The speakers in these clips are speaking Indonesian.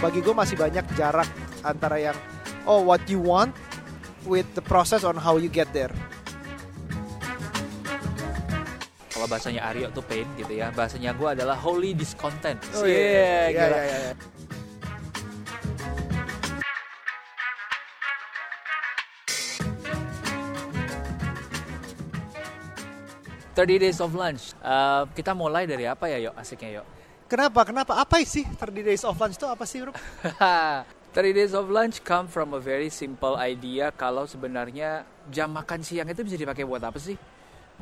bagi gue masih banyak jarak antara yang oh what you want with the process on how you get there. Kalau bahasanya Aryo tuh pain gitu ya. Bahasanya gue adalah holy discontent. Oh, Yeah, iya, iya, gila. iya, iya, iya. 30 days of lunch. Eh, kita mulai dari apa ya, yuk? Asiknya, yuk. Kenapa? Kenapa? Apa sih 30 days of lunch itu apa sih, Rup? 30 days of lunch come from a very simple idea kalau sebenarnya jam makan siang itu bisa dipakai buat apa sih?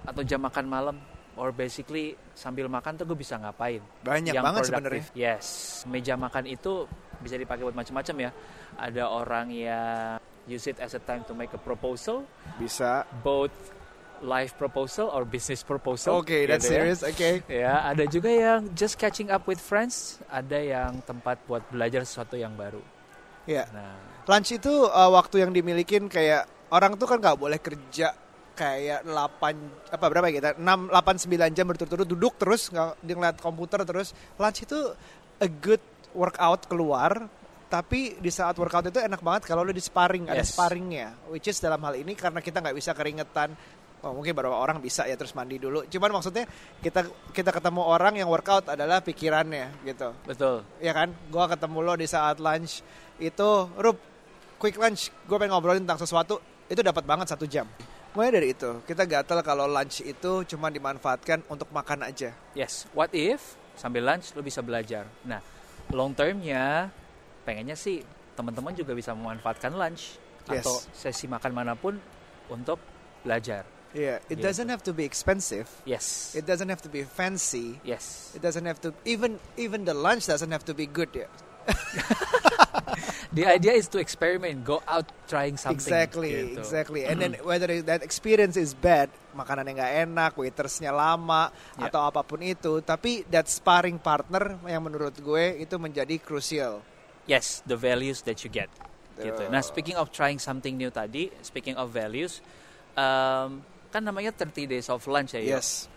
Atau jam makan malam? Or basically sambil makan tuh gue bisa ngapain? Banyak Yang banget productive. Yes, meja makan itu bisa dipakai buat macam-macam ya. Ada orang yang use it as a time to make a proposal, Bisa. both life proposal or business proposal. Oke, that's gitu ya. serious. Oke. Ya, ada juga yang just catching up with friends, ada yang tempat buat belajar sesuatu yang baru. Ya. Nah, Lunch itu uh, waktu yang dimilikin kayak orang tuh kan nggak boleh kerja kayak 8 apa berapa ya kita 6 8 9 jam berturut-turut duduk terus nggak ngeliat komputer terus lunch itu a good workout keluar tapi di saat workout itu enak banget kalau lu di sparring ada Yes. sparringnya which is dalam hal ini karena kita nggak bisa keringetan Oh, mungkin beberapa orang bisa ya terus mandi dulu. Cuman maksudnya kita kita ketemu orang yang workout adalah pikirannya gitu betul. ya kan gue ketemu lo di saat lunch itu Rup quick lunch gue pengen ngobrolin tentang sesuatu itu dapat banget satu jam mulai dari itu kita gatel kalau lunch itu cuma dimanfaatkan untuk makan aja Yes, what if sambil lunch lo bisa belajar. Nah, long termnya pengennya sih teman-teman juga bisa memanfaatkan lunch Yes. atau sesi makan mana pun untuk belajar. Yeah it Gitu. doesn't have to be expensive Yes. it doesn't have to be fancy yes. it doesn't have to even even the lunch doesn't have to be good ya The idea is to experiment, go out trying something. exactly gitu. exactly and then whether that experience is bad makanannya nggak enak waitersnya lama Yeah. atau apa pun itu tapi that sparring partner yang menurut gue itu menjadi crucial Yes, the values that you get. Gitu. Nah, speaking of trying something new tadi, speaking of values, um, kan namanya 30 days of lunch ya. Yo? yes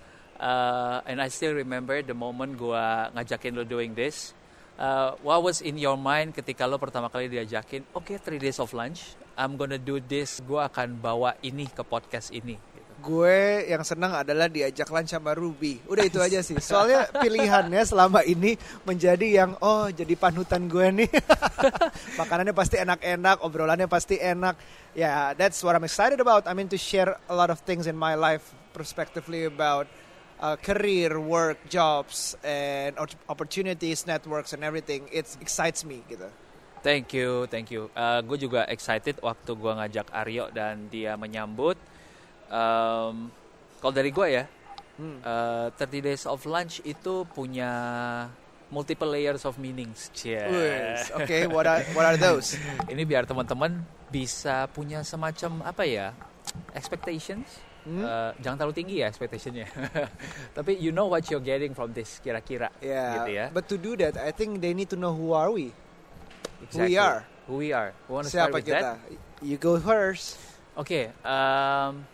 Uh, and I still remember the moment gua ngajakin lo doing this. Uh, what was in your mind ketika lo pertama kali diajakin? Oke, 3 days of lunch. I'm gonna do this. Gua akan bawa ini ke podcast ini. Gue yang senang adalah diajak lunch sama Ruby. Udah itu aja sih. Soalnya pilihannya selama ini menjadi yang oh jadi panutan gue nih. Makanannya pasti enak-enak, obrolannya pasti enak. Ya, yeah, that's what I'm excited about. I mean to share a lot of things in my life prospectively about uh, career, work, jobs, and op- opportunities, networks, and everything. It excites me gitu. Thank you, thank you. gue juga excited waktu gua ngajak Aryo dan dia menyambut. Um, kalau dari gue ya, Hmm. uh, 30 days of lunch itu punya multiple layers of meanings. Cie. Wes, Oke, what are what are those? Ini biar teman-teman bisa punya semacam apa ya expectations. Hmm? Uh, jangan terlalu tinggi ya expectationnya. Tapi you know what you're getting from this kira-kira. Yeah, Gitu ya. but to do that, I think they need to know who are we. Exactly. are. Who we are. We want to start Siapa with kita? that. You go first. Oke, um,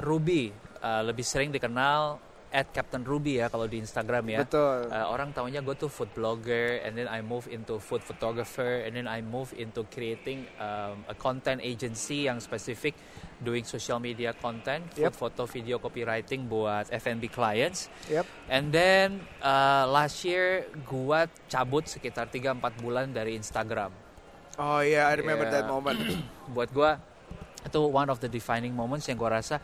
Ruby uh, lebih sering dikenal at Captain Ruby ya kalau di Instagram ya. Betul. Uh, orang tahunya gue tuh food blogger, and then I move into food photographer, and then I move into creating um, a content agency yang spesifik doing social media content, food, Yep. foto, video, copywriting buat F&B clients. Yep. And then uh, last year gua cabut sekitar 3-4 bulan dari Instagram. Oh yeah, I remember Yeah. that moment. Buat gua itu one of the defining moments yang gua rasa,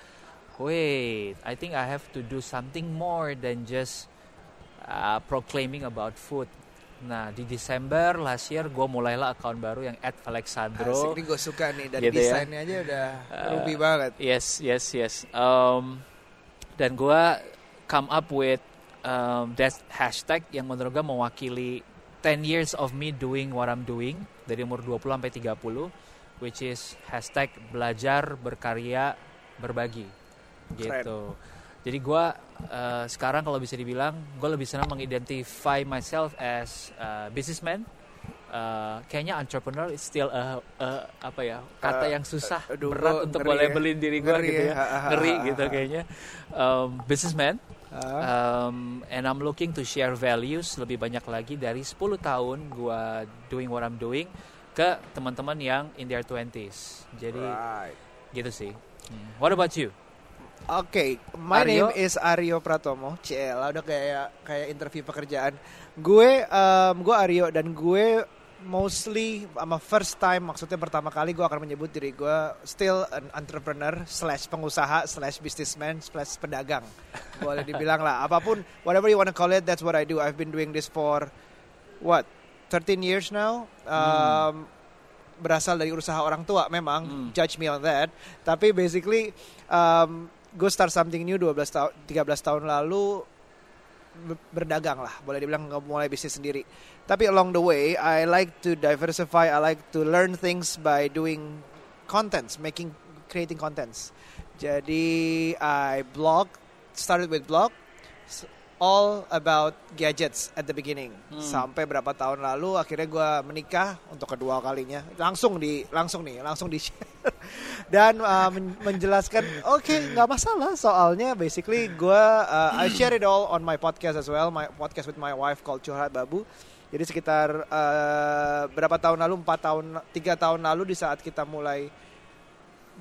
wait, I think I have to do something more than just uh, proclaiming about food. Nah di Desember last year gua mulailah account baru yang at Asik Alexandro. nih gue suka nih dari Gitu ya. desainnya aja udah Uh, ruby banget. Yes, yes, yes. Um, dan gua come up with um, that hashtag yang menurut gua mewakili 10 years of me doing what I'm doing dari umur 20 sampai 30 which is hashtag belajar berkarya berbagi gitu. Jadi gua uh, sekarang kalau bisa dibilang gue lebih senang mengidentify myself as a businessman. Uh, kayaknya entrepreneur is still a, a- apa ya kata Uh, yang susah aduh, berat untuk gue ya. labelin diri gue Ngeri gitu ya. ya ngeri gitu kayaknya um, businessman Ah. Um, and I'm looking to share values lebih banyak lagi dari 10 tahun gua doing what I'm doing ke teman-teman yang in their 20s. Jadi Right. gitu sih. Hmm. What about you? Oke, my Aryo? name is Aryo Pratomo. Ciela udah kayak kayak interview pekerjaan. Gue um, gue Aryo dan gue mostly sama first time maksudnya pertama kali gue akan menyebut diri gue still an entrepreneur slash pengusaha slash businessman slash pedagang boleh dibilang lah apa pun whatever you wanna call it that's what I do I've been doing this for what 13 years now um, berasal dari usaha orang tua memang Hmm. judge me on that tapi basically um, gue start something new 12 tahun 13 tahun lalu be- berdagang lah. Boleh dibilang mulai bisnis sendiri. Tapi along the way I like to diversify I like to learn things by doing contents making creating contents. Jadi I blog started with blog all about gadgets at the beginning. Hmm. sampai berapa tahun lalu akhirnya gue menikah untuk kedua kalinya. Langsung di langsung nih langsung di share. Dan uh, men- menjelaskan oke nggak masalah soalnya basically gue uh, I share it all on my podcast as well my podcast with my wife called Curhat Babu. Jadi sekitar uh, berapa tahun lalu empat tahun tiga tahun lalu di saat kita mulai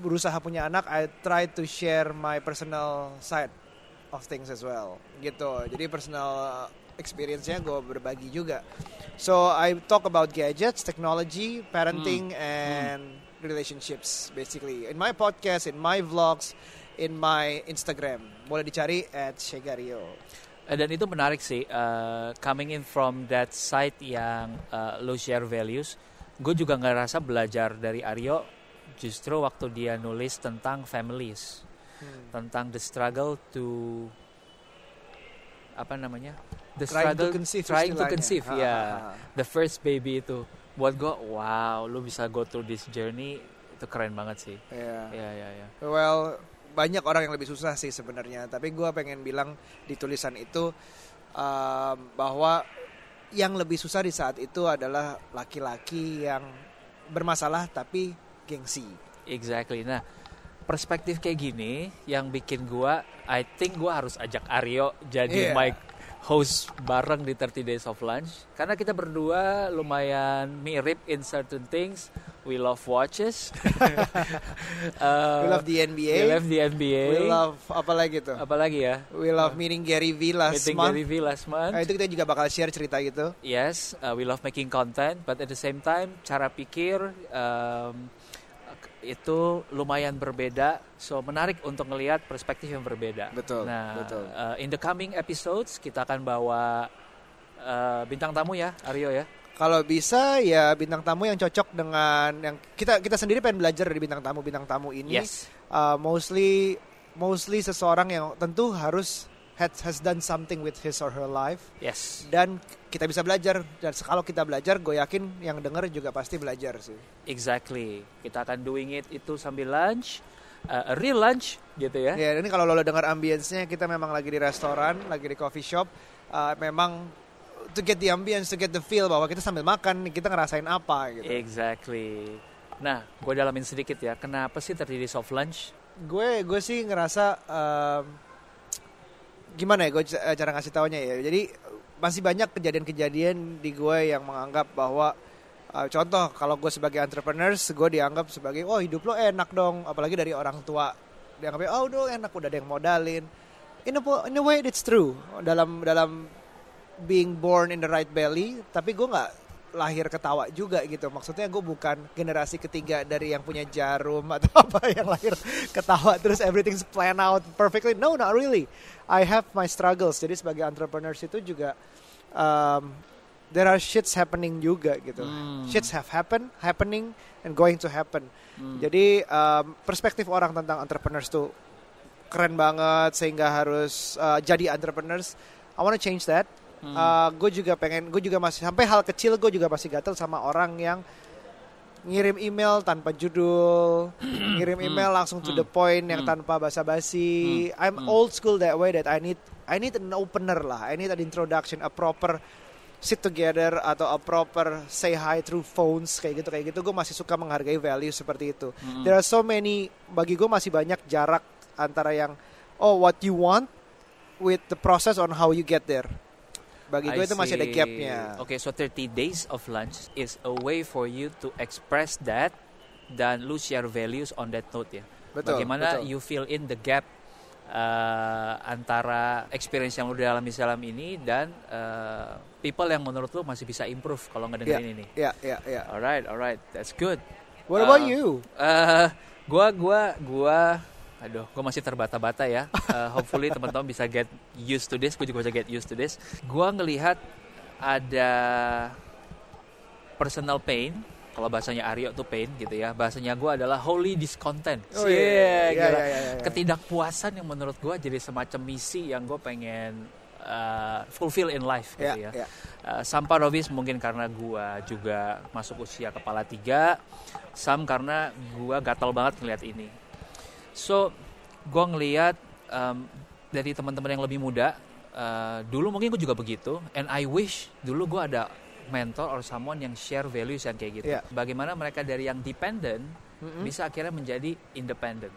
berusaha punya anak I try to share my personal side of things as well gitu. Jadi personal experience-nya gue berbagi juga. So I talk about gadgets technology parenting and relationships basically. In my podcast in my vlogs in my Instagram. Boleh dicari at Shegario. Eh, dan itu menarik sih, eh, coming in from that side yang eh, lo share values, gue juga ngerasa belajar dari Aryo justru waktu dia nulis tentang families, Hmm. tentang the struggle to apa namanya, the trying to struggle conceive trying to conceive, ya, ha, ha. the first baby itu, buat gue, wow, lu bisa go through this journey itu keren banget sih, Yeah. ya ya ya. Well, banyak orang yang lebih susah sih sebenarnya. Tapi gue pengen bilang di tulisan itu um, bahwa yang lebih susah di saat itu adalah laki-laki yang bermasalah tapi gengsi. Exactly. Nah, perspektif kayak gini yang bikin gua I think gua harus ajak Aryo jadi my host bareng di 30 Days of Lunch karena kita berdua lumayan mirip in certain things. We love watches. Uh, We love the NBA. We love the NBA. We love apa lagi tuh? Apalagi ya? We love meeting Gary V last Meeting month. Gary V last month. Nah, itu kita juga bakal share cerita gitu. Yes, uh, we love making content, but at the same time cara pikir um, itu lumayan berbeda. So menarik untuk melihat perspektif yang berbeda. Betul, Nah, betul. uh, in the coming episodes kita akan bawa uh, bintang tamu ya, Aryo ya. Kalau bisa ya bintang tamu yang cocok dengan yang kita kita sendiri pengen belajar dari bintang tamu bintang tamu ini. Yes. uh, mostly mostly seseorang yang tentu harus has, has done something with his or her life Yes. dan kita bisa belajar dan kalau kita belajar gue yakin yang denger juga pasti belajar sih Exactly. Kita akan doing it itu sambil lunch, uh, a real lunch gitu ya. ya ini kalau lo dengar ambience-nya kita memang lagi di restoran lagi di coffee shop uh, memang to get the ambience to get the feel bahwa kita sambil makan kita ngerasain apa gitu Exactly. Nah, gue dalamin sedikit ya. Kenapa sih terjadi soft lunch? gue gue sih ngerasa um, gimana ya gue c- cara ngasih taunya ya? Jadi masih banyak kejadian-kejadian di gue yang menganggap bahwa uh, contoh kalau gue sebagai entrepreneurs gue dianggap sebagai oh hidup lo enak dong. Apalagi dari orang tua. Dianggapnya oh udah enak udah ada yang modalin. In a, in a way it's true. Dalam dalam being born in the right belly tapi gue nggak lahir ketawa juga gitu. Maksudnya gue bukan generasi ketiga dari yang punya jarum atau apa yang lahir ketawa terus everything's planned out perfectly. No not really. I have my struggles. Jadi sebagai entrepreneurs itu juga um, there are shits happening juga gitu. Hmm. shits have happened happening and going to happen. Hmm. jadi um, perspektif orang tentang entrepreneurs tuh keren banget sehingga harus uh, jadi entrepreneurs. I wanna change that Hmm. gue juga pengen, gue juga masih sampai hal kecil gue juga masih gatel sama orang yang ngirim email tanpa judul, ngirim email langsung to the point yang Hmm. tanpa basa-basi. Hmm. I'm Hmm. old school that way that I need I need an opener lah, I need an introduction, a proper sit together atau a proper say hi through phones kayak gitu kayak gitu. Gue masih suka menghargai value seperti itu. Hmm. There are so many bagi gue masih banyak jarak antara yang oh what you want with the process on how you get there. Bagi I gue itu masih ada gapnya. Oke, so 30 days of lunch is a way for you to express that dan lu share values on that note ya. Betul. Bagaimana betul. you fill in the gap uh, antara experience yang lu alami dalam ini dan uh, people yang menurut lu masih bisa improve kalau ngedengerin ini. Ya, ya, ya. Alright, alright, that's good. What about Uh, you? Eh, gua gua gua aduh, gua masih terbata-bata ya. Eh, hopefully teman-teman bisa get used to this. Gue juga bisa get used to this. Gua ngelihat ada personal pain. Kalau bahasanya Aryo tuh pain gitu ya. Bahasanya gua adalah holy discontent. Oh, iya, iya, Yeah, iya, gila. iya, iya, iya. Ketidakpuasan yang menurut gua jadi semacam misi yang gue pengen uh, fulfill in life gitu Ya, ya. ya. Uh, some part of it mungkin karena gua juga masuk usia kepala tiga, some karena gua gatal banget ngeliat ini. So, gua ngeliat um, dari teman-teman yang lebih muda, uh, dulu mungkin gue juga begitu, and I wish dulu gua ada mentor or someone yang share values yang kayak gitu. Yeah. Bagaimana mereka dari yang dependent Mm-mm. bisa akhirnya menjadi independent.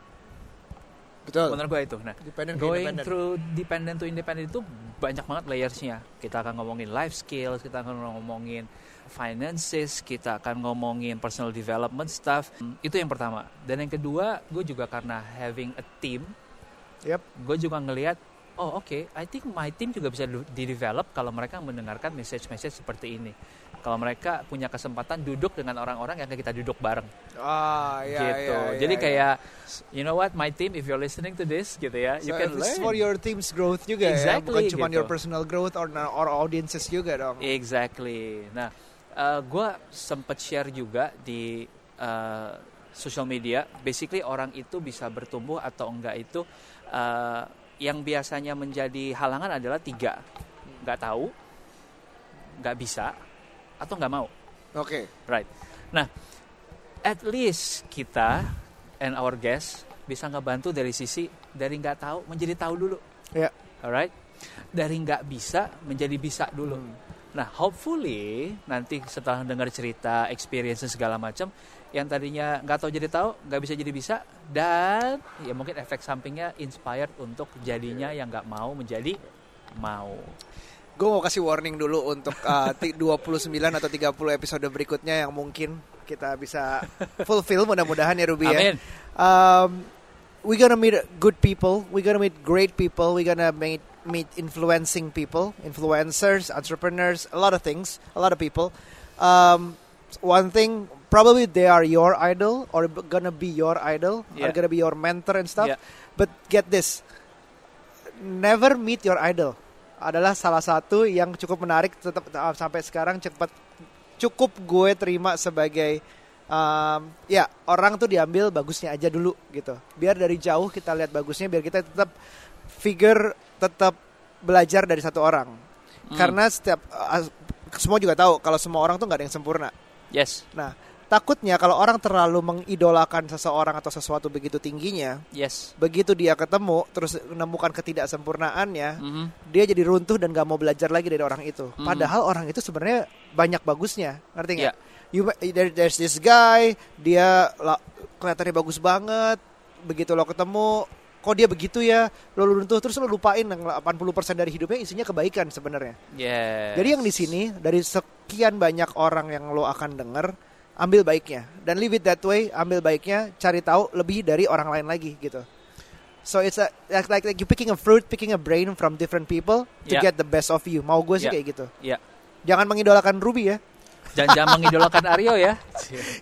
Betul. Menurut gue itu. Nah, Dependent going independent. through dependent to independent itu banyak banget layersnya. Kita akan ngomongin life skills, kita akan ngomongin finances, kita akan ngomongin personal development stuff. Itu yang pertama. Dan yang kedua, gue juga karena having a team, Yep. gue juga ngelihat, oh oke, I think my team juga bisa di-develop kalau mereka mendengarkan message-message seperti ini. Kalau mereka punya kesempatan duduk dengan orang-orang yang kita duduk bareng Ah, ya, gitu. ya, ya, Jadi ya. kayak you know what my team if you're listening to this gitu ya, you So can if it's learn. for your team's growth juga ya, Exactly, bukan cuma gitu. your personal growth or or audiences juga dong. Exactly. Nah, gue sempat share juga di uh, social media. Basically orang itu bisa bertumbuh atau enggak itu uh, yang biasanya menjadi halangan adalah tiga, nggak tahu, nggak bisa, atau nggak mau. Oke. Right. Nah, at least kita and our guest bisa ngebantu dari sisi dari nggak tahu menjadi tahu dulu. Ya. Alright. Dari nggak bisa menjadi bisa dulu. Hmm. Nah, hopefully nanti setelah dengar cerita, experience segala macam, yang tadinya nggak tahu jadi tahu, nggak bisa jadi bisa, dan ya mungkin efek sampingnya inspired untuk jadinya yang nggak mau menjadi mau. Gue mau kasih warning dulu untuk uh, ti- 29 atau 30 episode berikutnya yang mungkin kita bisa fulfill mudah-mudahan ya Ruby ya. Amin. Um, we gonna meet good people, we gonna meet great people, we gonna meet meet influencing people, influencers, entrepreneurs, a lot of things, a lot of people. Um, one thing, probably they are your idol or gonna be your idol, Yeah. are gonna be your mentor and stuff. Yeah. But get this, never meet your idol adalah salah satu yang cukup menarik tetap uh, sampai sekarang cepat cukup gue terima sebagai um, ya orang tuh diambil bagusnya aja dulu gitu biar dari jauh kita lihat bagusnya biar kita tetap figure tetap belajar dari satu orang Hmm. karena setiap uh, semua juga tahu kalau semua orang tuh nggak ada yang sempurna Yes. nah takutnya kalau orang terlalu mengidolakan seseorang atau sesuatu begitu tingginya Yes. begitu dia ketemu terus menemukan ketidaksempurnaannya Mhm. dia jadi runtuh dan gak mau belajar lagi dari orang itu. Mhm. Padahal orang itu sebenarnya banyak bagusnya, ngerti nggak? You there, there's this guy, dia kelihatannya bagus banget. Begitu lo ketemu, kok dia begitu ya? Lo runtuh terus lo lupain yang 80% dari hidupnya isinya kebaikan sebenarnya. Yes. Jadi yang di sini dari sekian banyak orang yang lo akan denger, ambil baiknya dan leave it that way, ambil baiknya, cari tahu lebih dari orang lain lagi gitu. So it's a, like, like like you picking a fruit, picking a brain from different people to Yeah. get the best of you. Mau gue sih Yeah. kayak gitu. Iya. Jangan mengidolakan Ruby ya. Jangan jangan mengidolakan Aryo ya.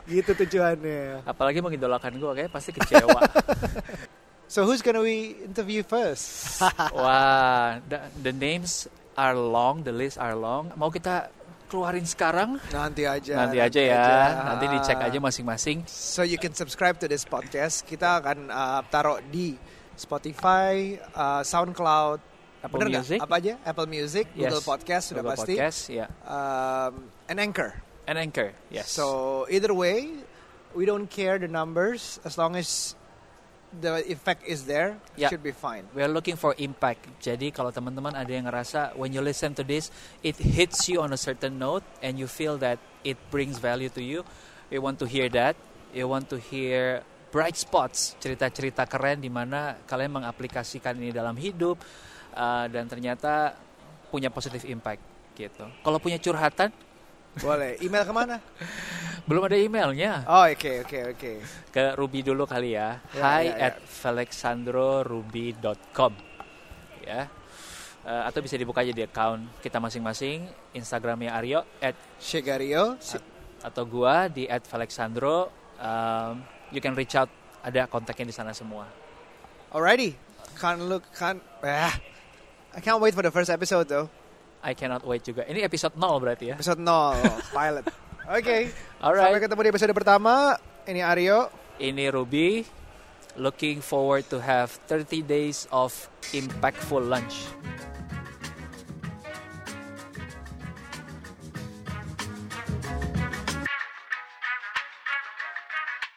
Gitu tujuannya. Apalagi mengidolakan gue kayak pasti kecewa. So who's gonna we interview first? Wah, the, the names are long, the list are long. Mau kita keluarin sekarang? nanti aja. nanti aja ya. Nanti dicek aja masing-masing. So you can subscribe to this podcast. Kita akan uh, taruh di Spotify, uh, SoundCloud, Apple bener? Music. Apa aja? Apple Music, Yes. Google Podcast sudah Google pasti, Podcast, ya. um, and Anchor. And Anchor, yes. So either way, we don't care the numbers as long as the effect is there, Yeah. should be fine. We are looking for impact. Jadi kalau teman-teman ada yang ngerasa when you listen to this, it hits you on a certain note and you feel that it brings value to you, we want to hear that. You want to hear bright spots, cerita-cerita keren di mana kalian mengaplikasikan ini dalam hidup. uh, dan ternyata punya positive impact gitu. Kalau punya curhatan Boleh. Email ke mana? belum ada emailnya Oh, oke, oke, oke. ke Ruby dulu kali ya. Ya, Hi ya, ya. at felixandroruby.com ya. Uh, atau bisa dibuka aja di account kita masing-masing. Instagramnya Aryo at Shegario. Si- atau gua di at felixandro. Um, you can reach out. Ada kontaknya di sana semua. Alrighty. Can't look, can't. Ah. I can't wait for the first episode though. I cannot wait juga. Ini episode 0 berarti ya. Episode 0, pilot. Oke. Sampai ketemu di episode pertama. Ini Aryo. Ini Ruby. Looking forward to have 30 days of impactful lunch.